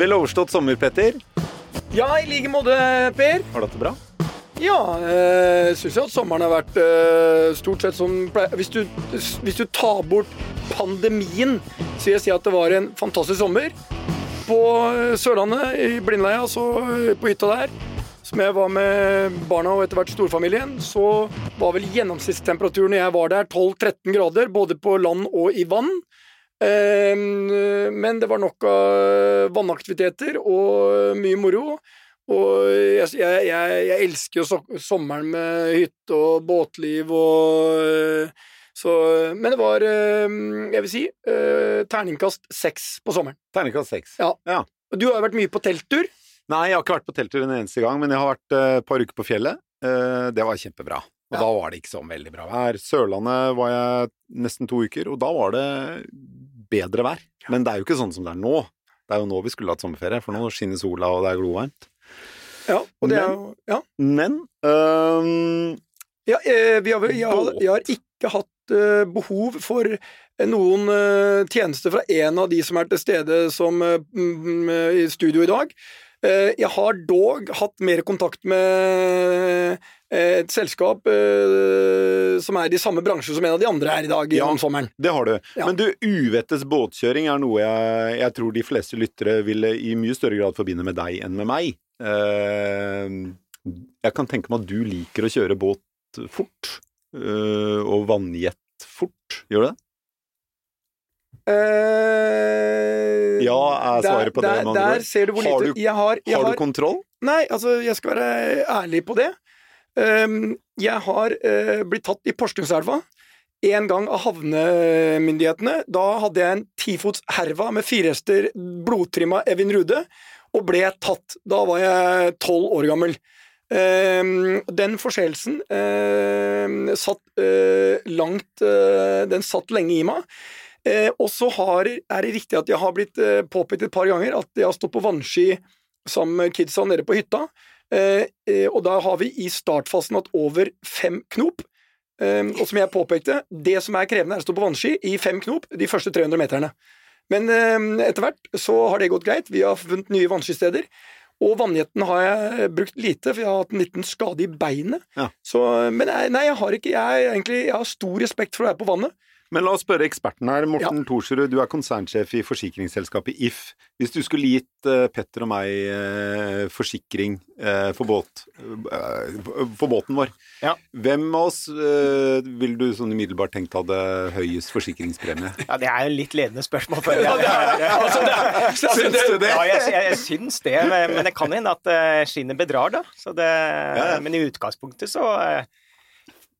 Vel overstått sommer, Petter. Ja, i like måte, Per. Har du hatt det bra? Ja, jeg syns jeg at sommeren har vært øh, stort sett som pleier. Hvis du, hvis du tar bort pandemien, så vil jeg si at det var en fantastisk sommer. På eh, Sørlandet, i Blindleia, så eh, på hytta der, som jeg var med barna og etter hvert storfamilien, så var vel gjennomsnittstemperaturen når jeg var der 12-13 grader, både på land og i vann. Eh, Men det var nok av vannaktiviteter og mye moro. Og jeg, jeg, jeg, elsker jo so sommeren med hytte og båtliv og øh, så Men det var, øh, jeg vil si, terningkast seks på sommeren. Terningkast seks. Ja. ja. Du har jo vært mye på telttur. Nei, jeg har ikke vært på telttur en eneste gang, men jeg har vært eh, et par uker på fjellet. Eh, det var kjempebra. Og Ja. da var det ikke så veldig bra vær. Sørlandet var jeg nesten to uker, og da var det bedre vær. Men det er jo ikke sånn som det er nå. Det er jo nå vi skulle hatt sommerferie, for nå skinner sola og det er glovarmt. Ja, og det er jo Ja, Men øh, ja eh, vi har, jeg, har, jeg har ikke hatt eh, behov for noen eh, tjenester fra en av de som er til stede som eh, mm, i studio i dag. Eh, jeg har dog hatt mer kontakt med eh, et selskap uh, som er i samme bransje som en av de andre her i dag Ja. om sommeren. det har du. Ja. Men du, uvettes båtkjøring er noe jeg, jeg tror de fleste lyttere ville i mye større grad forbinde med deg enn med meg. Uh, jeg kan tenke meg at du liker å kjøre båt fort, uh, og vannjet fort. Gjør du det? Eh, Ja, er svaret på det, der, Der ser du hvor Har du- jeg har, jeg Har har, du kontroll? Nei, altså, jeg skal være ærlig på det. Um, jeg har eh, blitt tatt i Porsgrunnselva en gang av havnemyndighetene. Da hadde jeg en tifots herva med fire hester blodtrimma Evin Rude, og ble tatt. Da var jeg tolv år gammel. Um, den forseelsen um, satt eh, langt eh, Den satt lenge i meg. Og så er det riktig at jeg har blitt påpekt et par ganger at jeg har stått på vannski sammen med kidsa nede på hytta. Eh, eh, og da har vi i startfasen hatt over fem knop. Eh, og som jeg påpekte, det som er krevende, er å stå på vannski i fem knop de første 300 meterne. Men etter hvert så har det gått greit. Vi har funnet nye vannskisteder. Og vannjetten har jeg brukt lite, for jeg har hatt en liten skade i beinet. Ja. Så, men nei, nei, jeg har ikke jeg, egentlig, jeg har stor respekt for å være på vannet. Men la oss spørre eksperten her. Morten Thorsrud, du er konsernsjef i forsikringsselskapet If. Hvis du skulle gitt eh, Petter og meg eh, forsikring eh, for, båt, for båten vår, Ja. hvem av oss ville vil du sånn umiddelbart tenkt hadde høyest forsikringspremie? Ja, det er jo litt ledende spørsmål. For jeg, Altså, det er, altså, Syns det, du det? ja, jeg, jeg, jeg syns det, men men det kan hende at skinnet bedrar, da. Så det, ja. Men i utgangspunktet så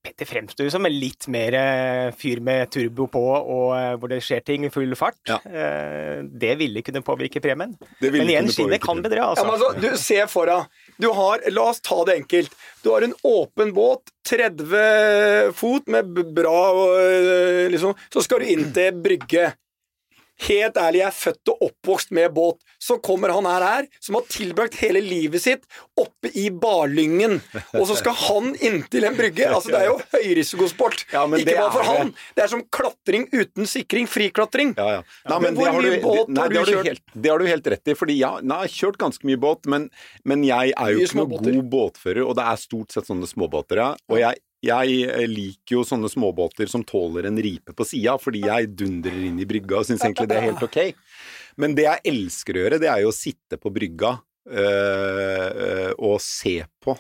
Petter fremstår jo som en litt mer eh, fyr med turbo på, og eh, hvor det skjer ting i full fart. Ja. Eh, Det ville kunne påvirke premien. Det ville Men igjen, skinnet kan bedre. Altså. Ja, men altså. du ser for deg du har, La oss ta det enkelt. Du har en åpen båt, 30 fot med bra liksom, Så skal du inn til brygge. Helt ærlig, jeg er født og oppvokst med båt. Så kommer han her, her som har tilbrakt hele livet sitt oppe i Barlyngen, og så skal han inntil en brygge. Altså, Det er jo høyrisikosport. Ja, Ikke det bare for han. Det er som klatring uten sikring. Friklatring. Ja, ja. Nei, Men hvor mye du- båt nei, har du har du kjørt? Helt, det har du helt rett i, fordi ja, nei, jeg har kjørt ganske mye båt, men, men jeg er jo ikke noe god båtfører, og det er stort sett sånne småbåter, ja. Og jeg, jeg eh, liker jo sånne småbåter som tåler en ripe på sida, fordi jeg dundrer inn i brygga og syns egentlig det er helt ok. Men det jeg elsker å gjøre, det er jo å sitte på brygga øh, og se på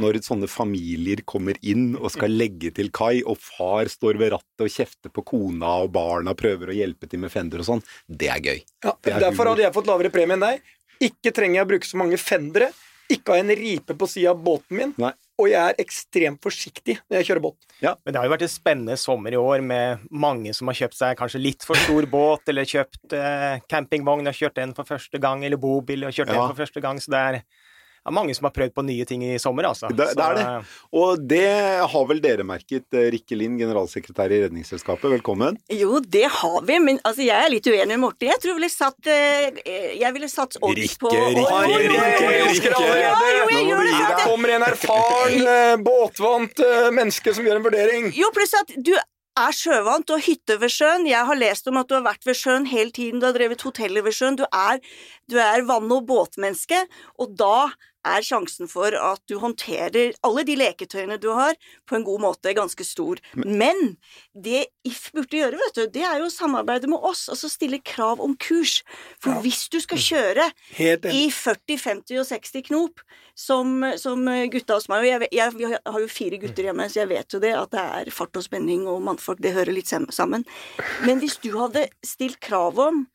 når sånne familier kommer inn og skal legge til kai, og far står ved rattet og kjefter på kona, og barna prøver å hjelpe til med fender og sånn, det er gøy. Ja, Det er derfor hadde jeg fått lavere premie enn deg. Ikke trenger jeg å bruke så mange fendere. Ikke ha en ripe på sida av båten min. Nei. Og jeg er ekstremt forsiktig når jeg kjører båt. Ja, Men det har jo vært en spennende sommer i år med mange som har kjøpt seg kanskje litt for stor båt, eller kjøpt eh, campingvogn og kjørt den for første gang, eller bobil og kjørt Ja. den for første gang. Så det er ja, mange som har prøvd på nye ting i sommer, altså. Det, det er det. Og det har vel dere merket, eh, Rikke Lind, generalsekretær i Redningsselskapet. Velkommen. Jo, det har vi, men altså, jeg er litt uenig med Morten. Jeg tror jeg ville satt eh, Jeg ville satt odds Rikke, på Rikke, Oi, Rikke, Rikke! Rikke, Rikke, Rikke. Ja, jo, Nå jeg gjør det. Kommer en erfaren, eh, båtvant eh, menneske som gjør en vurdering. Jo, pluss at du er sjøvant, du har hytte ved sjøen. Jeg har lest om at du har vært ved sjøen hele tiden, du har drevet hoteller ved sjøen. Du er, du er vann- og båtmenneske, og da er sjansen for at du håndterer alle de leketøyene du har, på en god måte ganske stor. Men det If burde gjøre, vet du, det er jo å samarbeide med oss, altså stille krav om kurs. For Ja. hvis du skal kjøre i 40, 50 og 60 knop, som, som gutta hos meg Og jeg, jeg, jeg, har jo fire gutter hjemme, så jeg vet jo det, at det er fart og spenning og mannfolk, det hører litt sammen. Men hvis du hadde stilt krav om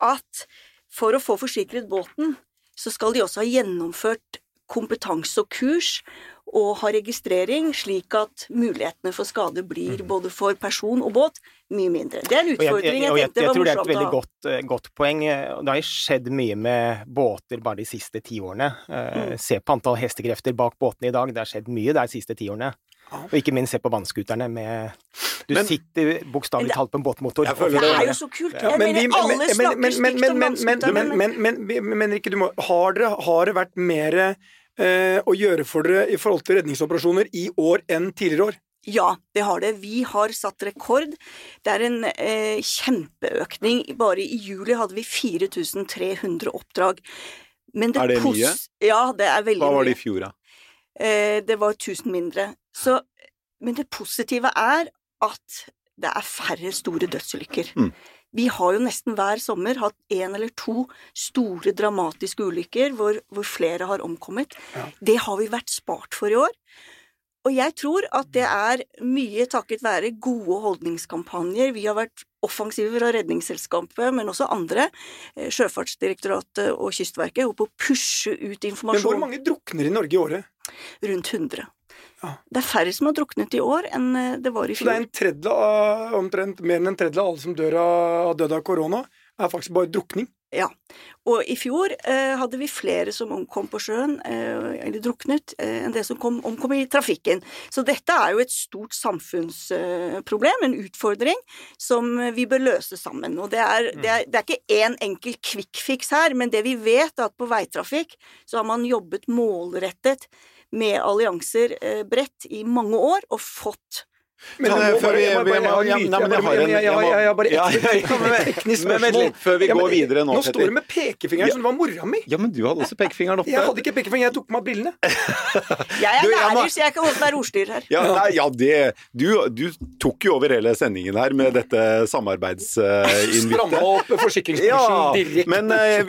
at for å få forsikret båten, så skal de også ha gjennomført kompetanse og kurs og ha registrering, slik at mulighetene for skade blir både for person og båt mye mindre. Det er en jeg, utfordring jeg, jeg, tenkte jeg tror det er et veldig godt, eh, godt poeng. Det har skjedd mye med båter bare de siste ti årene. Eh, Mm. Se på antall hestekrefter bak båtene i dag. Det har skjedd mye der de siste ti årene. Og ikke minst se på vannskuterne med Du Men- sitter Men bokstavelig talt på en båtmotor. Det det- er jo så kult. Ja, Jeg men mener, alle men- men- snakker men- stygt men- om men- men- men- men- men- men- Men Rikke, du må Har det, har det vært mer eh, å gjøre for dere i forhold til redningsoperasjoner i år enn tidligere år? Ja, det har det. Vi har satt rekord. Det er en eh, kjempeøkning. Bare i juli hadde vi 4300 oppdrag. Men Er det mye? Ja, det er veldig mye. Hva var det i fjor, da? Eh, det var 1000 mindre. Så, men det positive er at det er færre store dødsulykker. Mm. Vi har jo nesten hver sommer hatt én eller to store, dramatiske ulykker hvor, hvor flere har omkommet. Ja. Det har vi vært spart for i år. Og jeg tror at det er mye takket være gode holdningskampanjer. Vi har vært offensive fra Redningsselskapet, men også andre. eh, Sjøfartsdirektoratet og Kystverket. På å pushe ut informasjon. Men hvor mange drukner i Norge i året? rundt 100. Ja. Det er færre som har druknet i år enn eh, det var i fjor. Så det er en tredjedel omtrent mer enn en tredjedel av alle som dør av, død av korona, er faktisk bare drukning. Ja. Og i fjor eh, hadde vi flere som omkom på sjøen, eh, eller druknet, eh, enn det som kom, omkom i trafikken. Så dette er jo et stort samfunnsproblem, en utfordring, som vi bør løse sammen. Og det er, det er, det er ikke én enkel kvikkfiks her, men det vi vet er at på veitrafikk så har man jobbet målrettet med allianser eh, bredt i mange år og fått Men, eh, før vi- jeg har bare- teknisk- spørsmål. før vi går videre nå, Nå står du med pekefingeren som det var mora mi. Ja, men du hadde også pekefingeren oppe. Jeg hadde ikke pekefinger, jeg tok på meg brillene. Jeg er lærer, så jeg kan godt være ordstyr her. Ja, det du, du tok jo over hele sendingen her med dette samarbeidsinvittet. Stramma opp forsikringsbransjen direkte. men eh,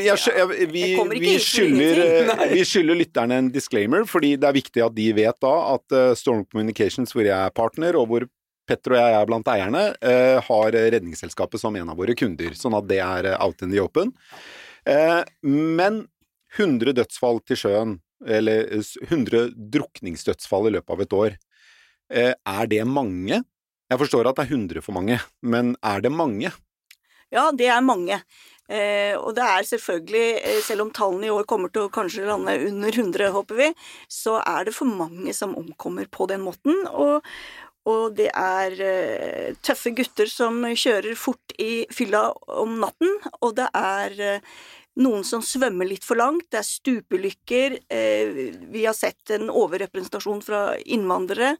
skylder, eh, vi skylder lytterne en disclaimer, fordi det er viktig at de vet da at eh, Storm Communications, hvor jeg er partner, og hvor Petter og jeg er blant eierne, eh, har Redningsselskapet som en av våre kunder, sånn at det er eh, out in the open. Eh, men 100 dødsfall til sjøen, eller eh, 100 drukningsdødsfall i løpet av et år, er det mange? Jeg forstår at det er 100 for mange, men er det mange? Ja, det er mange. Eh, og det er selvfølgelig, selv om tallene i år kommer til å kanskje lande under 100, håper vi, så er det for mange som omkommer på den måten. Og, og det er eh, tøffe gutter som kjører fort i fylla om natten, og det er eh, noen som svømmer litt for langt, det er stupulykker, eh, vi har sett en overrepresentasjon fra innvandrere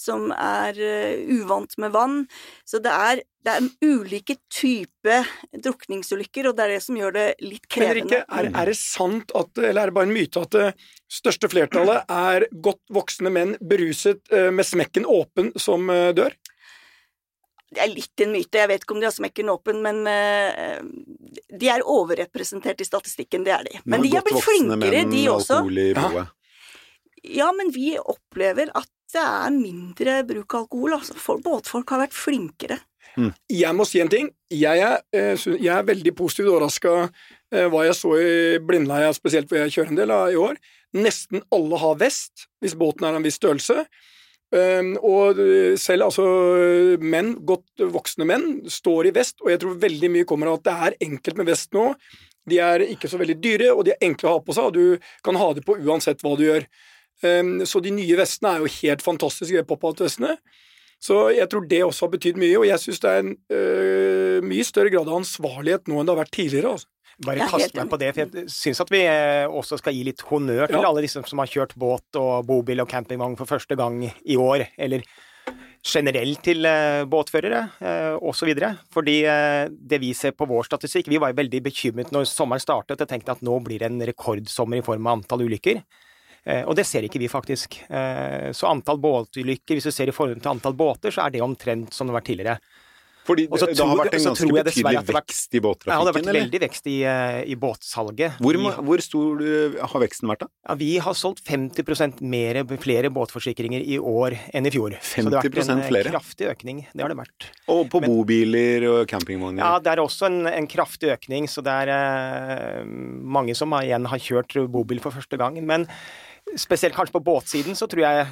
som er eh, uvant med vann. Så det er, det er ulike typer drukningsulykker, og det er det som gjør det litt krevende. Rikke, er, er det sant at, eller er det bare en myte at det største flertallet er godt voksne menn beruset eh, med smekken åpen som eh, dør? Det er litt en myte, jeg vet ikke om de har smekken åpen, men eh, de er overrepresentert i statistikken, det er de. Men de har blitt flinkere, menn, de også. Ja. Ja, men vi opplever at det er mindre bruk av alkohol. Altså, for, båtfolk har vært flinkere. Jeg må si en ting. Jeg er, eh, jeg er veldig positivt overraska hva jeg så i Blindleia, spesielt hvor jeg kjører en del av i år. Nesten alle har vest, hvis båten er av en viss størrelse. Um, og eh, selv altså menn, godt voksne menn, står i vest, og jeg tror veldig mye kommer av at det er enkelt med vest nå. De er ikke så veldig dyre, og de er enkle å ha på seg, og du kan ha det på uansett hva du gjør. Um, så de nye vestene er jo helt fantastiske, pop-out-vestene. Så jeg tror det også har betydd mye, og jeg syns det er en øh, mye større grad av ansvarlighet nå enn det har vært tidligere. Altså. Bare Jeg er kast meg på det, for jeg syns at vi eh, også skal gi litt honnør til Ja. alle disse som har kjørt båt og bobil og campingvogn for første gang i år, eller generelt til eh, båtførere eh, osv. Fordi det vi ser på vår statistikk Vi var veldig bekymret når sommeren startet og tenkte at nå blir det en rekordsommer i form av antall ulykker. Og det ser ikke vi, faktisk. Så antall båtulykker, hvis du ser i forhold til antall båter, så er det omtrent som det har vært tidligere. Fordi det, det har vært en ganske betydelig vekst i båttrafikken? Ja, det har vært veldig vekst i, eh, i båtsalget. Hvor, hvor, stor eh, har veksten vært, da? Ja, Vi har solgt 50 mer, flere båtforsikringer i år enn i fjor. 50 Så det har vært en eh, flere? kraftig økning. Det har det vært. Og på Men, bobiler og campingvogner? Ja, det er også en, en kraftig økning. Så det er eh, mange som igjen har kjørt bobil for første gang. Men spesielt kanskje på båtsiden så tror jeg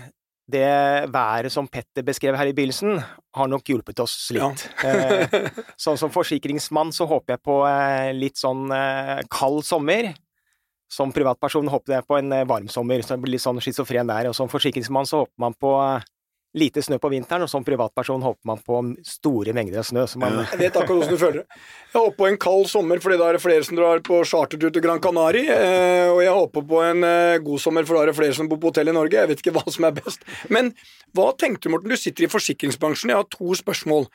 det været som Petter beskrev her i begynnelsen, har nok hjulpet oss litt. Ja. eh, sånn som forsikringsmann så håper jeg på eh, litt sånn eh, kald sommer. Som privatperson håper jeg på en varm sommer, så det blir litt sånn schizofren der. Og som forsikringsmann så håper man på lite snø på vinteren, og som privatperson håper man på store mengder av snø. Man... Jeg vet akkurat hvordan du føler det. Jeg håper på en kald sommer fordi da er det flere som drar på chartertur til Gran Canaria. Eh, og jeg håper på en eh, god sommer for da er det flere som bor på hotell i Norge. Jeg vet ikke hva som er best. Men hva tenkte du, Morten? Du sitter i forsikringsbransjen. Jeg har to spørsmål.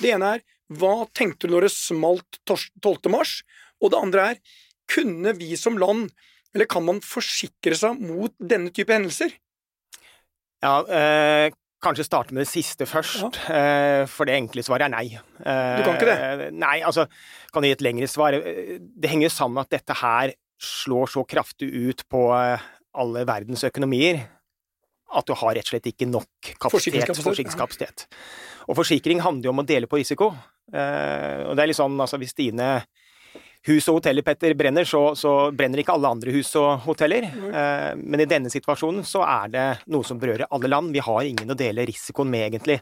Det ene er hva tenkte du når det smalt 12. mars? Og det andre er kunne vi som land, eller kan man forsikre seg mot denne type hendelser? Ja, eh, kanskje starte med det siste først, ja. Eh, for det enkle svaret er nei. Du kan ikke det? Eh, nei, altså Kan gi et lengre svar? Eh, det henger sammen med at dette her slår så kraftig ut på alle verdens økonomier at du har rett og slett ikke nok kapasitet, forsikringskapasitet. Og forsikring handler jo om å dele på risiko. Og det er litt sånn, altså hvis dine hus og hoteller, Petter, brenner, så, så, brenner ikke alle andre hus og hoteller. Mm. men i denne situasjonen så er det noe som berører alle land. Vi har ingen å dele risikoen med, egentlig.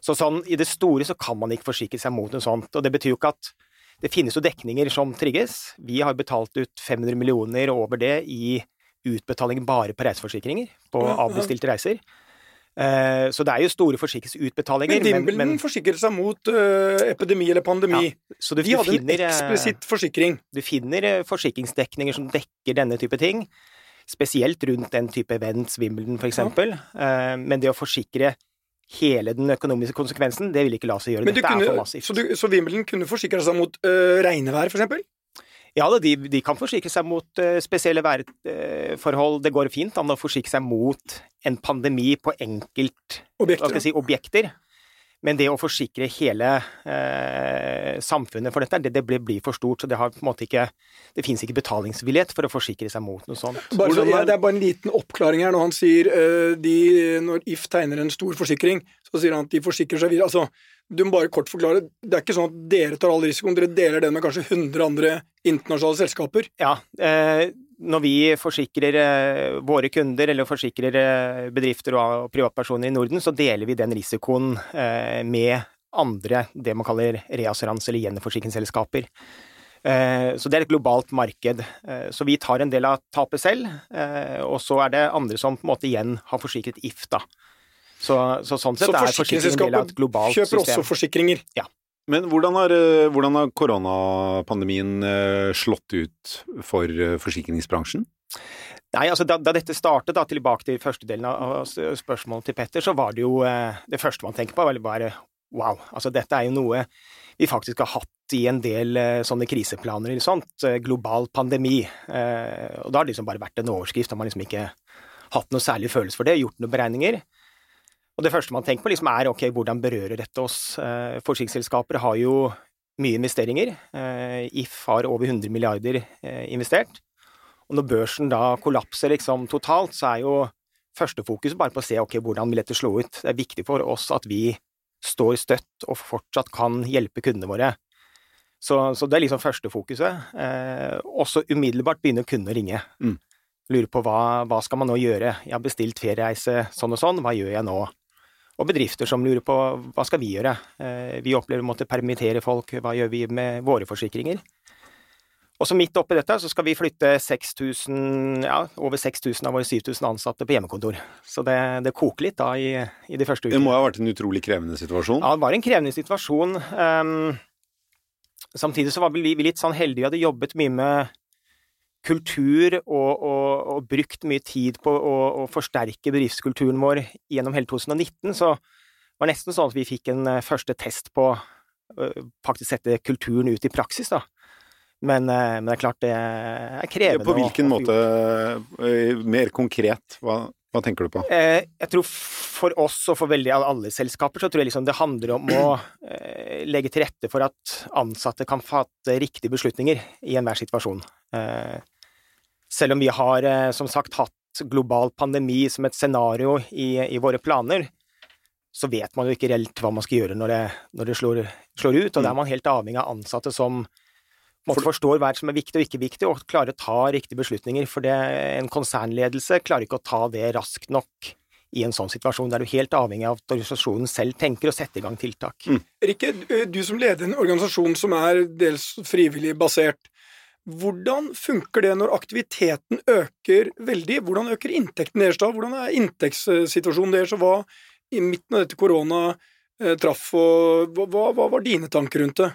Så sånn i det store så kan man ikke forsikre seg mot noe sånt. Og det betyr jo ikke at det finnes jo dekninger som trigges. Vi har betalt ut 500 millioner over det i utbetaling bare på reiseforsikringer, på avbestilte reiser. Eh, så det er jo store forsikringsutbetalinger. Men Wimbledon forsikret seg mot uh, epidemi eller pandemi. Ja, så du, De hadde finner, en eh, eksplisitt forsikring. Du finner forsikringsdekninger som dekker denne type ting. Spesielt rundt den type events, Wimbledon f.eks. Ja. Men det å forsikre hele den økonomiske konsekvensen, det vil ikke la seg gjøre. Dette kunne, er for massivt. Så, du, så Wimbledon kunne forsikre seg mot uh, regnvær, f.eks.? Ja, de, de, kan forsikre seg mot uh, spesielle værforhold. Det går fint an å forsikre seg mot en pandemi på enkelt objekter. Si, objekter. Men det å forsikre hele eh, samfunnet for dette, det, det blir, blir, for stort. Så det har på en måte ikke Det fins ikke betalingsvillighet for å forsikre seg mot noe sånt. Bare så, ja, det er bare en liten oppklaring her når han sier uh, de, Når If tegner en stor forsikring, så sier han at de forsikrer seg videre. Altså, du må bare kort forklare. Det er ikke sånn at dere tar all risikoen, dere deler den med kanskje 100 andre internasjonale selskaper? Ja. Eh, når vi forsikrer eh, våre kunder, eller forsikrer eh, bedrifter og privatpersoner i Norden, så deler vi den risikoen med andre, det man kaller reassurans- eller gjenforsikringsselskaper. Så det er et globalt marked. Så vi tar en del av tapet selv, og så er det andre som på en måte igjen har forsikret If, da. Så, så sånn sett så er forsikring del av et globalt system. kjøper også forsikringer? Ja. Men hvordan har, eh, hvordan har, koronapandemien eh, slått ut for eh, forsikringsbransjen? Nei, altså da, da, dette startet, da, tilbake til første delen av spørsmålet til Petter, så var det jo Det første man tenker på, var bare wow, altså dette er jo noe vi faktisk har hatt i en del sånne kriseplaner eller sånt. Global pandemi. Og da har det liksom bare vært en overskrift, har man liksom ikke hatt noe særlig følelse for det, gjort noen beregninger. Og det første man tenker på, liksom er ok, hvordan berører dette oss? Eh, forsikringsselskaper har jo mye investeringer. Eh, If har over 100 milliarder eh, investert. Og når børsen da kollapser liksom totalt, så er jo førstefokuset bare på å se ok, hvordan vil dette slå ut. Det er viktig for oss at vi står støtt og fortsatt kan hjelpe kundene våre. Så, så det er liksom førstefokuset. Eh, også umiddelbart begynner kundene å ringe. Mm. Lurer på hva, hva skal man nå gjøre? Jeg har bestilt feriereise sånn og sånn, hva gjør jeg nå? Og bedrifter som lurer på hva skal vi gjøre. Eh, vi opplever å måtte permittere folk, hva gjør vi med våre forsikringer? Og så midt oppi dette så skal vi flytte 6000, ja, over 6000 av våre 7000 ansatte på hjemmekontor. Så det, det koker litt da i, i, de første ukene. Det må ha vært en utrolig krevende situasjon? Ja, det var en krevende situasjon. Um, samtidig så var vi litt sånn heldige, vi hadde jobbet mye med kultur og, og, og, brukt mye tid på å, å, forsterke bedriftskulturen vår gjennom hele 2019, så var nesten sånn at vi fikk en eh, første test på å faktisk sette kulturen ut i praksis, da. Men, eh, men det er klart det er krevende. På hvilken måte, eh, mer konkret, hva, hva tenker du på? Eh, jeg tror for oss og for veldig alle selskaper, så tror jeg liksom det handler om å eh, legge til rette for at ansatte kan fatte riktige beslutninger i enhver situasjon. Eh, selv om vi har, som sagt, hatt global pandemi som et scenario i, i våre planer, så vet man jo ikke reelt hva man skal gjøre når det, når det slår, slår ut, og da er man helt avhengig av ansatte som måte forstår hva som er viktig og ikke viktig, og klarer å ta riktige beslutninger. For det, en konsernledelse klarer ikke å ta det raskt nok i en sånn situasjon. Der du er helt avhengig av at organisasjonen selv tenker og setter i gang tiltak. Rikke, du som leder en organisasjon som er dels frivillig basert, hvordan funker det når aktiviteten øker veldig? Hvordan øker inntekten deres da? Hvordan er inntektssituasjonen deres, og hva i midten av dette korona eh, traff, og hva, hva var dine tanker rundt det?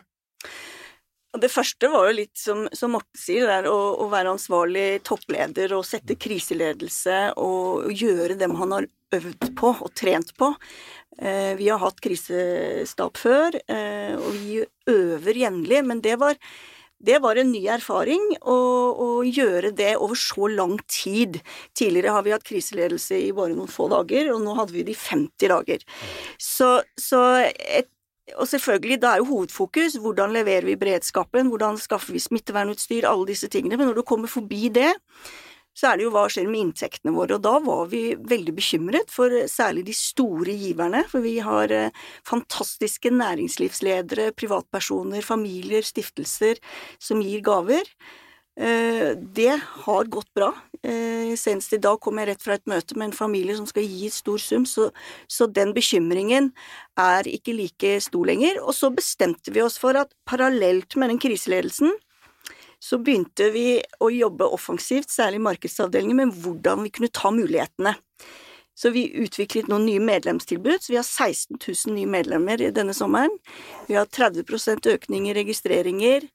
Og Det første var jo litt som, som Morten sier, det er å, å være ansvarlig toppleder og sette kriseledelse og, og gjøre det han har øvd på og trent på. Eh, vi har hatt krisestab før, eh, og vi øver jevnlig, men det var, det var en ny erfaring å, å gjøre det over så lang tid. Tidligere har vi hatt kriseledelse i bare noen få dager, og nå hadde vi det i 50 dager. Så, så et og selvfølgelig, da er jo hovedfokus hvordan leverer vi beredskapen, hvordan skaffer vi smittevernutstyr, alle disse tingene. Men når du kommer forbi det, så er det jo hva skjer med inntektene våre. Og da var vi veldig bekymret for særlig de store giverne. For vi har eh, fantastiske næringslivsledere, privatpersoner, familier, stiftelser som gir gaver. Eh, Det har gått bra. Eh, Senest i dag kom jeg rett fra et møte med en familie som skal gi stor sum, så, så den bekymringen er ikke like stor lenger. Og så bestemte vi oss for at parallelt med den kriseledelsen, så begynte vi å jobbe offensivt, særlig i markedsavdelingen, med hvordan vi kunne ta mulighetene. Så vi utviklet noen nye medlemstilbud, så vi har 16 000 nye medlemmer denne sommeren. Vi har 30% økning i registreringer.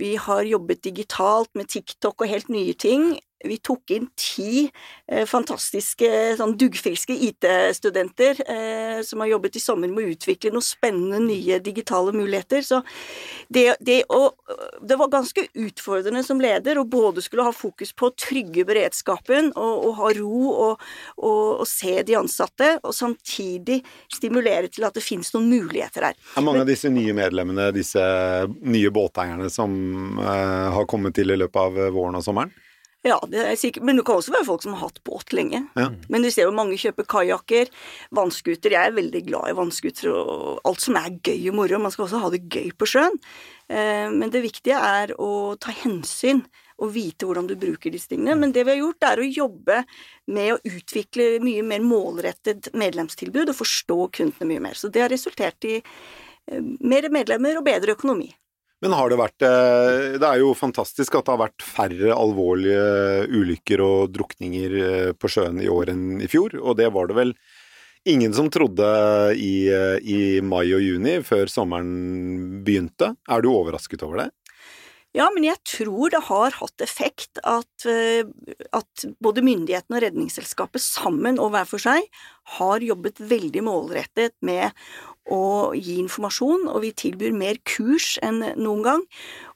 Vi har jobbet digitalt med TikTok og helt nye ting. Vi tok inn ti eh, fantastiske, sånn duggfriske IT-studenter eh, som har jobbet i sommer med å utvikle noen spennende nye digitale muligheter. Så det, det, og, det var ganske utfordrende som leder å både skulle ha fokus på å trygge beredskapen og, og ha ro og, og, og, se de ansatte, og samtidig stimulere til at det finnes noen muligheter her. Er mange av disse nye medlemmene disse nye båteierne som eh, har kommet til i løpet av våren og sommeren? Ja, det er sikkert, men det kan også være folk som har hatt båt lenge. Ja. Men du ser jo mange kjøper kajakker, vannskuter. Jeg er veldig glad i vannskuter og alt som er gøy og moro. Man skal også ha det gøy på sjøen. Eh, Men det viktige er å ta hensyn og vite hvordan du bruker disse tingene. Men det vi har gjort, er å jobbe med å utvikle mye mer målrettet medlemstilbud og forstå kundene mye mer. Så det har resultert i eh, mer medlemmer og bedre økonomi. Men har det vært eh, Det er jo fantastisk at det har vært færre alvorlige ulykker og drukninger eh, på sjøen i år enn i fjor, og det var det vel ingen som trodde i, eh, i mai og juni, før sommeren begynte. Er du overrasket over det? Ja, men jeg tror det har hatt effekt at, at både myndighetene og Redningsselskapet sammen og hver for seg har jobbet veldig målrettet med å gi informasjon, og vi tilbyr mer kurs enn noen gang.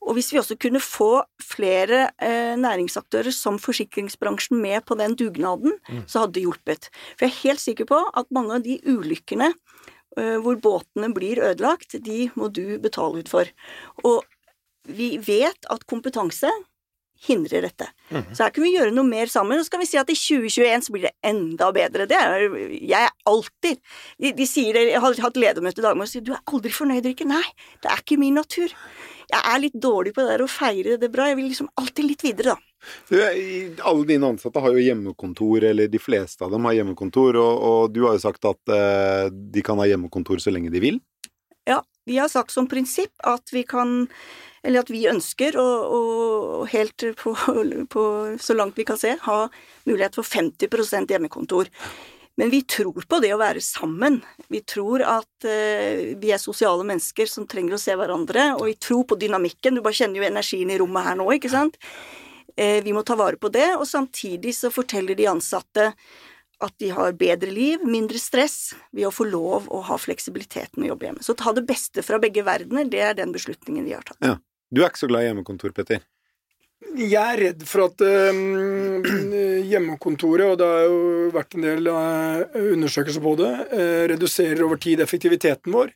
Og hvis vi også kunne få flere eh, næringsaktører som forsikringsbransjen med på den dugnaden, så hadde det hjulpet. For jeg er helt sikker på at mange av de ulykkene eh, hvor båtene blir ødelagt, de må du betale ut for. Og vi vet at kompetanse hindrer dette. Så her kan vi gjøre noe mer sammen. Og så kan vi si at i 2021 så blir det enda bedre. Det er jeg alltid De, de sier det, Jeg har hatt ledermøte i dag med og sier du er aldri fornøyd, Rikke. Nei, det er ikke min natur. Jeg er litt dårlig på det der å feire det bra. Jeg vil liksom alltid litt videre, da. Du, alle dine ansatte har jo hjemmekontor, eller de fleste av dem har hjemmekontor, og, og du har jo sagt at eh, de kan ha hjemmekontor så lenge de vil. Ja, vi har sagt som prinsipp at vi kan eller at vi ønsker å, å helt på, på, så langt vi kan se, ha mulighet for 50% hjemmekontor. Men vi tror på det å være sammen. Vi tror at eh, vi er sosiale mennesker som trenger å se hverandre, og vi tror på dynamikken. Du bare kjenner jo energien i rommet her nå, ikke sant? Eh, vi må ta vare på det, og samtidig så forteller de ansatte at de har bedre liv, mindre stress, ved å få lov å ha fleksibilitet med å jobbe hjemme. Så ta det beste fra begge verdener, det er den beslutningen vi har tatt. Ja. Du er ikke så glad i hjemmekontor, Petter? Jeg er redd for at øh, hjemmekontoret, og det har jo vært en del uh, undersøkelser på det, øh, reduserer over tid effektiviteten vår.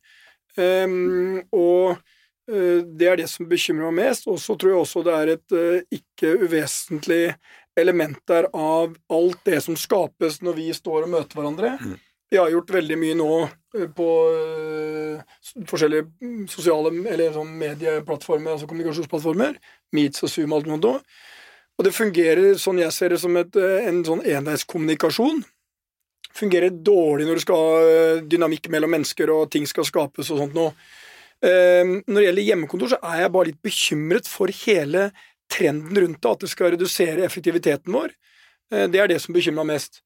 Um, og øh, det er det som bekymrer meg mest. Og så tror jeg også det er et ikke uvesentlig element der av alt det som skapes når vi står og møter hverandre. Mm. Vi har gjort veldig mye nå på forskjellige sosiale eller sånn medieplattformer, altså kommunikasjonsplattformer. Meets og Zoom og alt sånt. Og det fungerer, sånn jeg ser det, som et, en sånn enveiskommunikasjon. Fungerer dårlig når det skal ha dynamikk mellom mennesker og ting skal skapes og sånt noe. Når det gjelder hjemmekontor, så er jeg bare litt bekymret for hele trenden rundt det, at det skal redusere effektiviteten vår. Det er det som bekymrer meg mest.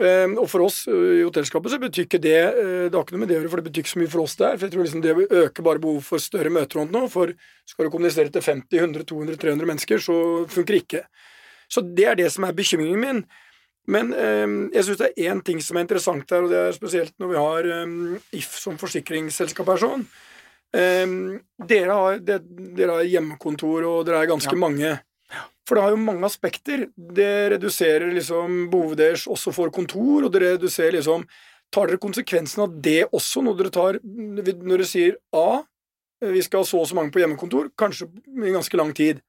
Ehm, og for oss i hotellskapet så betyr ikke det Det har ikke noe med det å gjøre, for det betyr ikke så mye for oss der. For jeg tror liksom det øker bare behovet for større møter rundt nå. For skal du kommunisere til 50, 100, 200, 300 mennesker, så funker det ikke. Så det er det som er bekymringen min. Men eh, jeg syns det er én ting som er interessant her, og det er spesielt når vi har eh, If som forsikringsselskap her sånn. Dere, har, dere, har, hjemmekontor, og dere er ganske ja. mange. For det har jo mange aspekter. Det reduserer liksom behovet deres også for kontor, og det reduserer liksom Tar dere konsekvensen av det også når dere tar Når dere sier A, vi skal ha så og så mange på hjemmekontor, kanskje i ganske lang tid?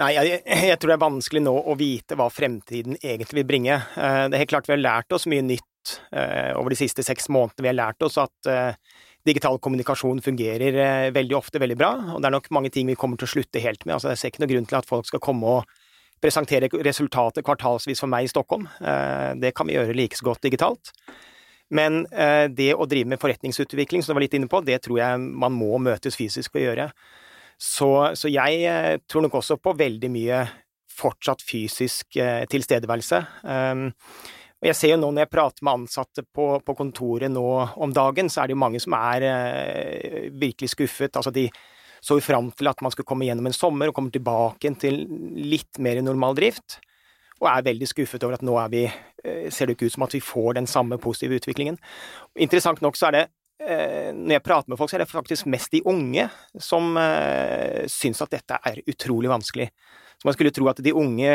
Nei, jeg, jeg, tror det er vanskelig nå å vite hva fremtiden egentlig vil bringe. Eh, det er helt klart vi har lært oss mye nytt eh, over de siste seks månedene. Vi har lært oss at eh, digital kommunikasjon fungerer eh, veldig ofte veldig bra, og det er nok mange ting vi kommer til å slutte helt med. Altså, jeg ser ikke noen grunn til at folk skal komme og presentere resultatet kvartalsvis for meg i Stockholm. Eh, det kan vi gjøre like så godt digitalt. Men eh, det å drive med forretningsutvikling, som du var litt inne på, det tror jeg man må møtes fysisk og gjøre. Så, så jeg tror nok også på veldig mye fortsatt fysisk tilstedeværelse. Og jeg ser jo nå når jeg prater med ansatte på, på, kontoret nå om dagen, så er det jo mange som er eh, virkelig skuffet. Altså de så jo fram til at man skulle komme gjennom en sommer og komme tilbake til litt mer normal drift, og er veldig skuffet over at nå vi, eh, ser det ikke ut som at vi får den samme positive utviklingen. Interessant nok så er det eh, når jeg prater med folk, så er det faktisk mest de unge som eh, syns at dette er utrolig vanskelig. Så man skulle tro at de unge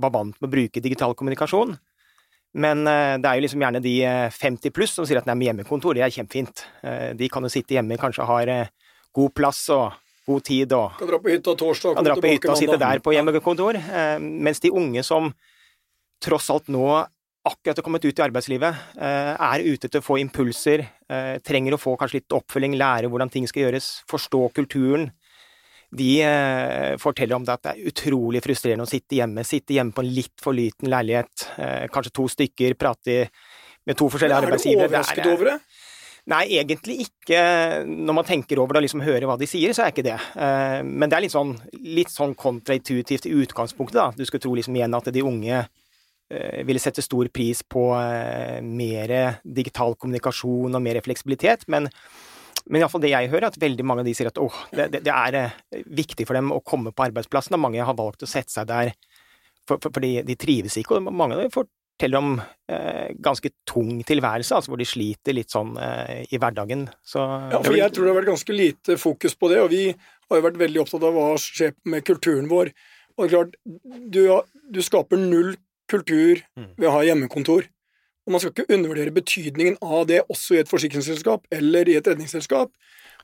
var vant med å bruke digital kommunikasjon, men eh, det er jo liksom gjerne de 50 eh, pluss som sier at nei, med hjemmekontor, det er kjempefint. Eh, de kan jo sitte hjemme, kanskje har god plass og god tid og Kan dra på hytta torsdag Kan dra på hytta og sitte der på hjemmekontor. Mens de unge som tross alt nå akkurat har kommet ut i arbeidslivet, er ute til å få impulser, trenger å få kanskje litt oppfølging, lære hvordan ting skal gjøres, forstå kulturen, de eh, forteller om det at det er utrolig frustrerende å sitte hjemme. Sitte hjemme på en litt for liten leilighet, eh, kanskje to stykker, prate med to forskjellige arbeidsgivere. Er du overrasket over det? Nei, egentlig ikke. Når man tenker over det og liksom hører hva de sier, så er ikke det. Eh, men det er litt sånn, litt sånn kontraintuitivt i utgangspunktet, da. Du skulle tro liksom igjen at de unge eh, ville sette stor pris på eh, mer digital kommunikasjon og mer fleksibilitet, men men iallfall det jeg hører, er at veldig mange av de sier at åh, det, det, er eh, viktig for dem å komme på arbeidsplassen. Og mange har valgt å sette seg der for, for, de, de trives ikke. Og mange av dem forteller om eh, ganske tung tilværelse, altså hvor de sliter litt sånn eh, i hverdagen. Så, ja, for jeg tror det har vært ganske lite fokus på det, og vi har jo vært veldig opptatt av hva skjer med kulturen vår. Og det er klart, du, du skaper null kultur mm. ved å ha hjemmekontor. Og man skal ikke undervurdere betydningen av det også i et forsikringsselskap eller i et redningsselskap.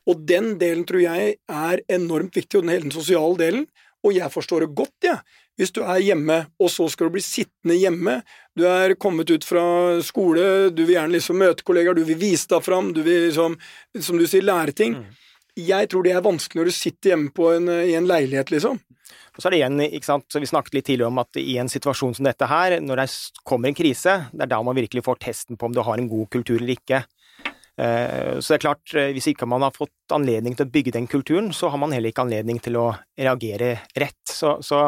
Og den delen tror jeg er enormt viktig, og den hele den sosiale delen. Og jeg forstår det godt, jeg. Ja. Hvis du er hjemme, og så skal du bli sittende hjemme, du er kommet ut fra skole, du vil gjerne liksom møte kollegaer, du vil vise deg fram, du vil liksom, som du sier, lære ting. Mm. Jeg tror det er vanskelig når du sitter hjemme en, i en leilighet, liksom. Og så er det igjen, ikke sant, så Vi snakket litt tidligere om at i en situasjon som dette her, når det kommer en krise, det er da man virkelig får testen på om du har en god kultur eller ikke. Eh, så det er klart, eh, hvis ikke man har fått anledning til å bygge den kulturen, så har man heller ikke anledning til å reagere rett. Så, så,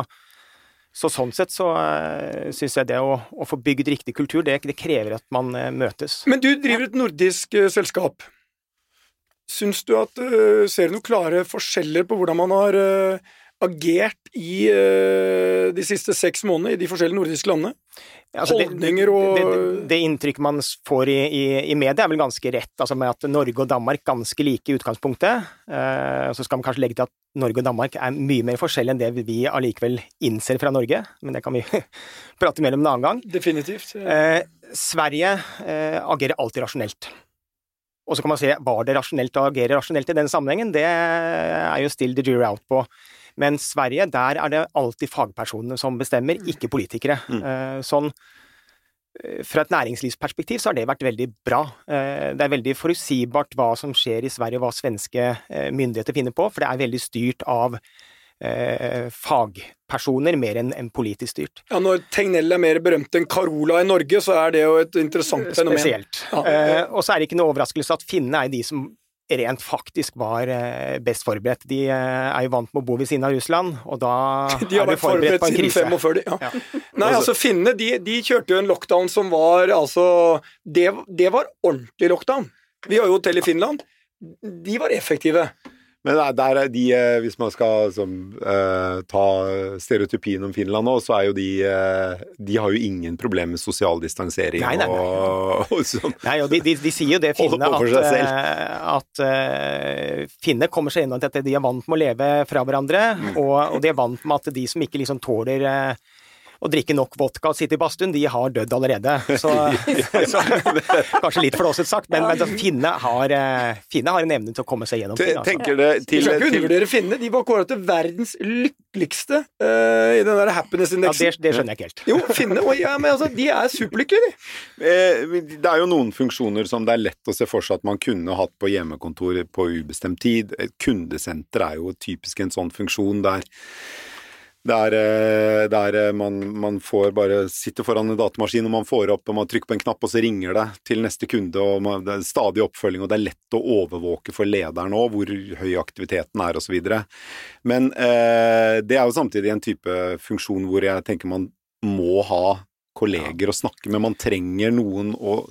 så sånn sett så uh, syns jeg det å, å, få bygd riktig kultur, det, det krever at man møtes. Men du driver et nordisk selskap. Syns du at Ser du noen klare forskjeller på hvordan man har agert i uh, de siste seks månedene i de forskjellige nordiske landene? Altså, Holdninger og det, det, det, inntrykket man får i, i, i, media, er vel ganske rett, altså med at Norge og Danmark er ganske like i utgangspunktet. Uh, så skal man kanskje legge til at Norge og Danmark er mye mer forskjellige enn det vi allikevel innser fra Norge, men det kan vi prate mer om en annen gang. Definitivt. Uh, Sverige uh, agerer alltid rasjonelt. Og så kan man se var det rasjonelt å agere rasjonelt i den sammenhengen. Det er jo still the jury out på. Men Sverige, der er det alltid fagpersonene som bestemmer, mm. ikke politikere. Mm. Eh, sånn eh, fra et næringslivsperspektiv så har det vært veldig bra. Eh, det er veldig forutsigbart hva som skjer i Sverige, hva svenske myndigheter finner på, for det er veldig styrt av eh, fagpersoner mer enn en politisk styrt. Ja, Når Tegnell er mer berømt enn Carola i Norge, så er det jo et interessant fenomen. Spesielt. Ja. Eh, og så er det ikke noe overraskelse at finnene er de som rent faktisk var eh, best forberedt. De eh, er jo vant med å bo ved siden av Russland, og da de er de forberedt, på en krise. Siden 45, ja. ja. Nei, altså Finnene de, de, kjørte jo en lockdown som var altså det, det var ordentlig lockdown. Vi har jo hotell i Finland. De var effektive. Men der er de, eh, hvis man skal som, uh, ta stereotypien om Finland nå, så er jo de uh, De har jo ingen problemer med sosial distansering nei, nei, nei. og, og sånn. Nei, og de, de, de, sier jo det, finnene, at, at uh, finner kommer seg gjennom dette. De er vant med å leve fra hverandre, mm. og, og, de er vant med at de som ikke liksom tåler uh, å drikke nok vodka og sitte i badstuen, de har dødd allerede. Så, så kanskje litt flåset sagt, men, men Finne, har, eh, Finne har en evne til å komme seg gjennom ting. Altså. Det til, Vi skal ikke undervurdere Finne. De var kåra til verdens lykkeligste uh, i den der happiness-indeksen. Ja, det, det, skjønner jeg ikke helt. Jo, Finne og, ja, men altså, de er superlykkelige, de. Eh, det er jo noen funksjoner som det er lett å se for seg at man kunne hatt på hjemmekontor på ubestemt tid. Et kundesenter er jo typisk en sånn funksjon der der, er der eh, man, man, får bare sitte foran en datamaskin og man får opp og man trykker på en knapp, og så ringer det til neste kunde. og man, Det er stadig oppfølging, og det er lett å overvåke for lederen òg hvor høy aktiviteten er osv. Men eh, det er jo samtidig en type funksjon hvor jeg tenker man må ha kolleger å snakke med. Man trenger noen å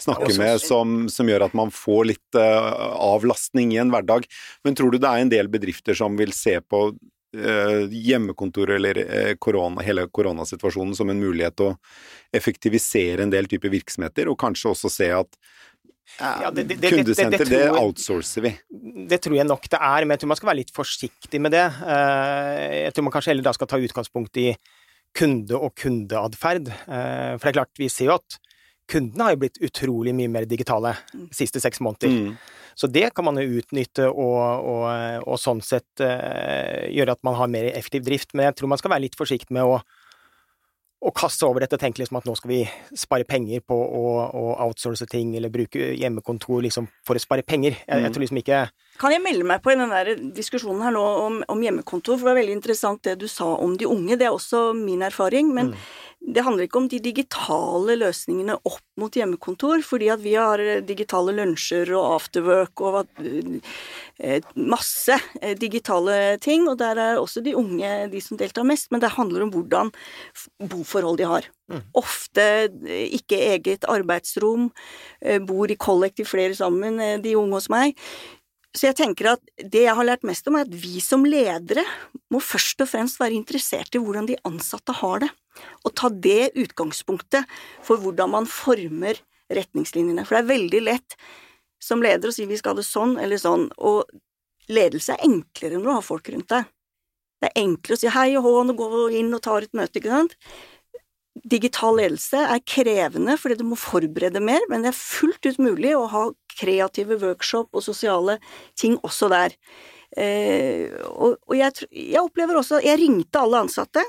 snakke med som, som gjør at man får litt uh, avlastning i en hverdag. Men tror du det er en del bedrifter som vil se på Eh, hjemmekontor eller eh, korona, hele koronasituasjonen som en mulighet til å effektivisere en del typer virksomheter, og kanskje også se at ja, det, det, kundesenter, det, det, outsourcer vi. Det tror jeg nok det er, men jeg tror man skal være litt forsiktig med det. Eh, jeg tror man kanskje heller da skal ta utgangspunkt i kunde- og kundeatferd. For det er klart, vi ser jo at kundene har jo blitt utrolig mye mer digitale de siste seks måneder. Mm. Så det kan man jo utnytte og, og, og sånn sett uh, gjøre at man har mer effektiv drift. Men jeg tror man skal være litt forsiktig med å, å kaste over dette og tenke liksom at nå skal vi spare penger på å, å outsource ting eller bruke hjemmekontor liksom for å spare penger. Jeg, jeg, mm. tror liksom ikke Kan jeg melde meg på i den der diskusjonen her nå om, om, hjemmekontor? For det var veldig interessant det du sa om de unge. Det er også min erfaring. men mm det handler ikke om de digitale løsningene opp mot hjemmekontor, fordi at vi har digitale lunsjer og afterwork og eh, masse eh, digitale ting, og der er også de unge de som deltar mest, men det handler om hvordan boforhold de har. Mm. Ofte eh, ikke eget arbeidsrom, bor i kollektiv flere sammen, de unge hos meg. Så jeg tenker at det jeg har lært mest om, er at vi som ledere må først og fremst være interessert i hvordan de ansatte har det, og ta det utgangspunktet for hvordan man former retningslinjene. For det er veldig lett som leder å si vi skal ha det sånn eller sånn, og ledelse er enklere når du har folk rundt deg. Det er enklere å si hei og hå, nå går vi inn og tar et møte, ikke sant. Digital ledelse er krevende fordi du må forberede mer, men det er fullt ut mulig å ha kreative workshop og sosiale ting også der. Eh, og, og jeg, jeg, opplever også Jeg ringte alle ansatte,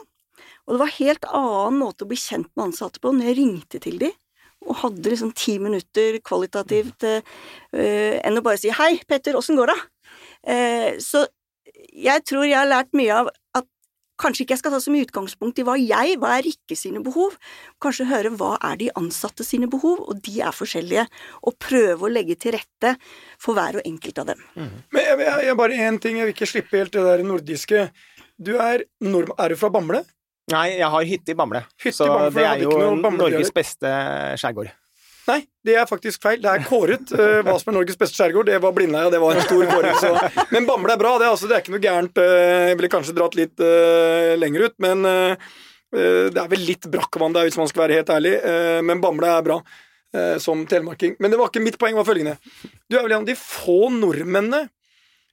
og det var helt annen måte å bli kjent med ansatte på når jeg ringte til dem og hadde liksom ti minutter kvalitativt eh, enn å bare si 'hei, Petter, åssen går det?' Eh, så jeg tror jeg har lært mye av at Kanskje ikke jeg skal ta som utgangspunkt i hva jeg, hva er Rikke sine behov, kanskje høre hva er de ansatte sine behov, og de er forskjellige, og prøve å legge til rette for hver og enkelt av dem. Mm. Men jeg, jeg, jeg, bare én ting, jeg vil ikke slippe helt det der nordiske. Du er, nordm er du fra Bamble? Nei, jeg har hytte i Bamble. Hytte så Bamble, det er jo Norges beste skjærgård. Nei, det er faktisk feil. Det er kåret uh, hva som er Norges beste skjærgård. Det var Blindheia, det var en stor kåring. Men Bamble er bra, det, altså, det er ikke noe gærent. Uh, jeg ville kanskje dratt litt uh, lenger ut, men det er vel litt brakkvann der, hvis man skal være helt ærlig. men Bamble er bra som telemarking. Men det var ikke mitt poeng, var følgende. Du er vel en av de få nordmennene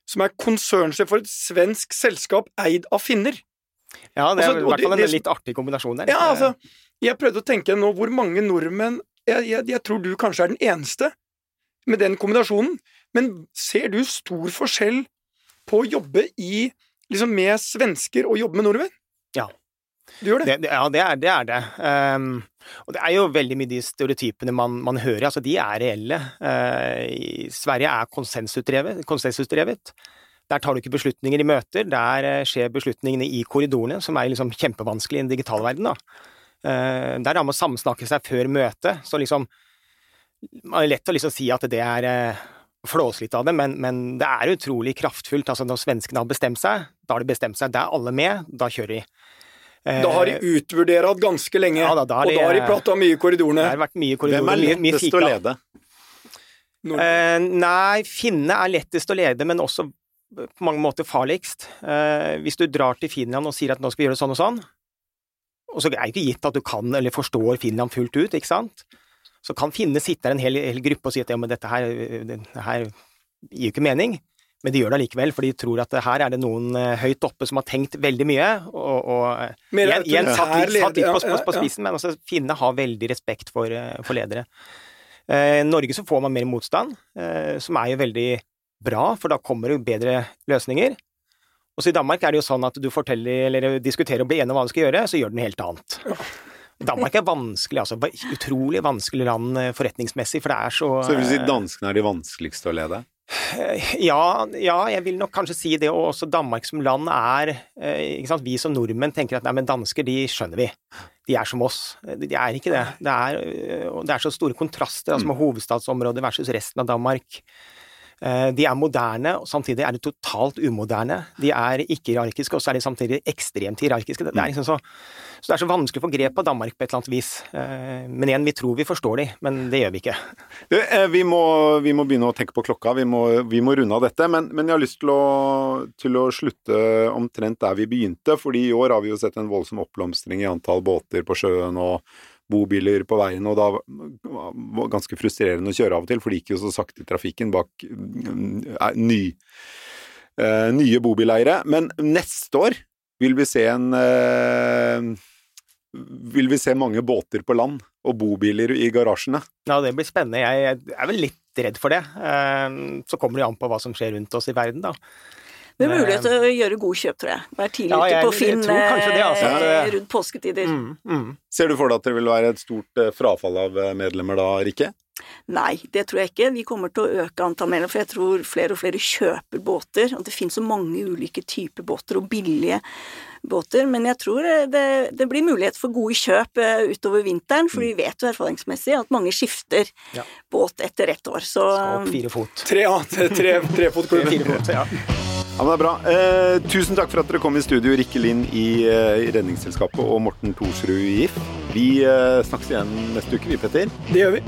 som er konsernsjef for et svensk selskap eid av finner. Ja, det er altså, i hvert fall en litt artig kombinasjon der. Ja, altså, jeg prøvde å tenke nå hvor mange nordmenn jeg, jeg, jeg, tror du kanskje er den eneste med den kombinasjonen. Men ser du stor forskjell på å jobbe i, liksom med svensker og jobbe med nordmenn? Ja. Du gjør det? det ja, det er det. Er det. Um, og det er jo veldig mye de stereotypene man, man hører. Altså, de er reelle. Uh, Sverige er konsensusdrevet. konsensusdrevet. Der tar du ikke beslutninger i møter, der uh, skjer beslutningene i korridorene, som er liksom kjempevanskelig i den digitale verden. da. Uh, der med å samsnakke seg før møtet, så liksom Det er lett å liksom si at det er uh, flåse litt av det, men, men, det er utrolig kraftfullt. Altså Når svenskene har bestemt seg, da har de bestemt seg. Da er alle med, da kjører de. Uh, da har de utvurdert ganske lenge, ja, da, da de, og da har de prata mye i korridorene. Det har vært mye korridorer, Hvem er lettest å lede? Uh, nei, Finne er lettest å lede, men også på mange måter farligst. hvis du drar til Finland og sier at nå skal vi gjøre det sånn og sånn, og så er det ikke gitt at du kan eller forstår Finland fullt ut, ikke sant. Så kan Finne sitte der en hel, hel gruppe og si at ja, men dette her, dette her gir jo ikke mening. Men de gjør det allikevel, for de tror at her er det noen uh, høyt oppe som har tenkt veldig mye. Og, og igjen, igjen satt, litt, satt litt på, på, på, spissen, men altså, Finne har veldig respekt for, uh, for ledere. I Norge så får man mer motstand, som er jo veldig bra, for da kommer det bedre løsninger. Også i Danmark er det jo sånn at du forteller, eller diskuterer og blir enig om hva du skal gjøre, så gjør du noe helt annet. Danmark er vanskelig, altså. Utrolig vanskelig land eh, forretningsmessig, for det er så Så det vil si danskene er de vanskeligste å lede? Eh, ja, ja, jeg vil nok kanskje si det. Og også Danmark som land er eh, ikke sant? Vi som nordmenn tenker at nei, men dansker, de skjønner vi. De er som oss. De er ikke det. Det er, det er så store kontraster altså med hovedstadsområdet versus resten av Danmark. Eh, de er moderne, og samtidig er de totalt umoderne. De er ikke hierarkiske, og så er de samtidig ekstremt hierarkiske. Det er liksom så, så, det er så vanskelig å få grep på Danmark på et eller annet vis. Eh, men igjen, vi tror vi forstår de, men det gjør vi ikke. Eh, vi må, vi må begynne å tenke på klokka, vi må, vi må runde av dette. Men, men, jeg har lyst til å, til å slutte omtrent der vi begynte, fordi i år har vi jo sett en voldsom oppblomstring i antall båter på sjøen og bobiler på veien, og da var det ganske frustrerende å kjøre av og til, for det gikk jo så sakte i trafikken bak uh, ny, uh, nye bobileiere. Men neste år vil vi se en uh, Vil vi se mange båter på land og bobiler i garasjene? Ja, det blir spennende. Jeg er vel litt redd for det. Så kommer det jo an på hva som skjer rundt oss i verden, da. Det er mulighet til å gjøre gode kjøp, tror jeg. Være tidlig ja, ute på Finn det, altså. Eh, rundt påsketider. Mm, mm. Ser du for deg at det vil være et stort eh, frafall av eh, medlemmer da, Rikke? Nei, det tror jeg ikke. Vi kommer til å øke antall medlemmer, for jeg tror flere og flere kjøper båter. Og det finnes så mange ulike typer båter, og billige båter. Men jeg tror det, det blir mulighet for gode kjøp utover vinteren, for vi mm. vet jo erfaringsmessig at mange skifter ja. båt etter ett år. Så Skal opp fire fot. Tre, ja, tre, tre. Tre, fire fot, ja. Ja, men det er bra. Eh, tusen takk for at dere kom i studio, Rikke Lind i, eh, i Redningsselskapet og Morten Thorsrud i GIF. Vi eh, snakkes igjen neste uke, vi, Petter. Det gjør vi.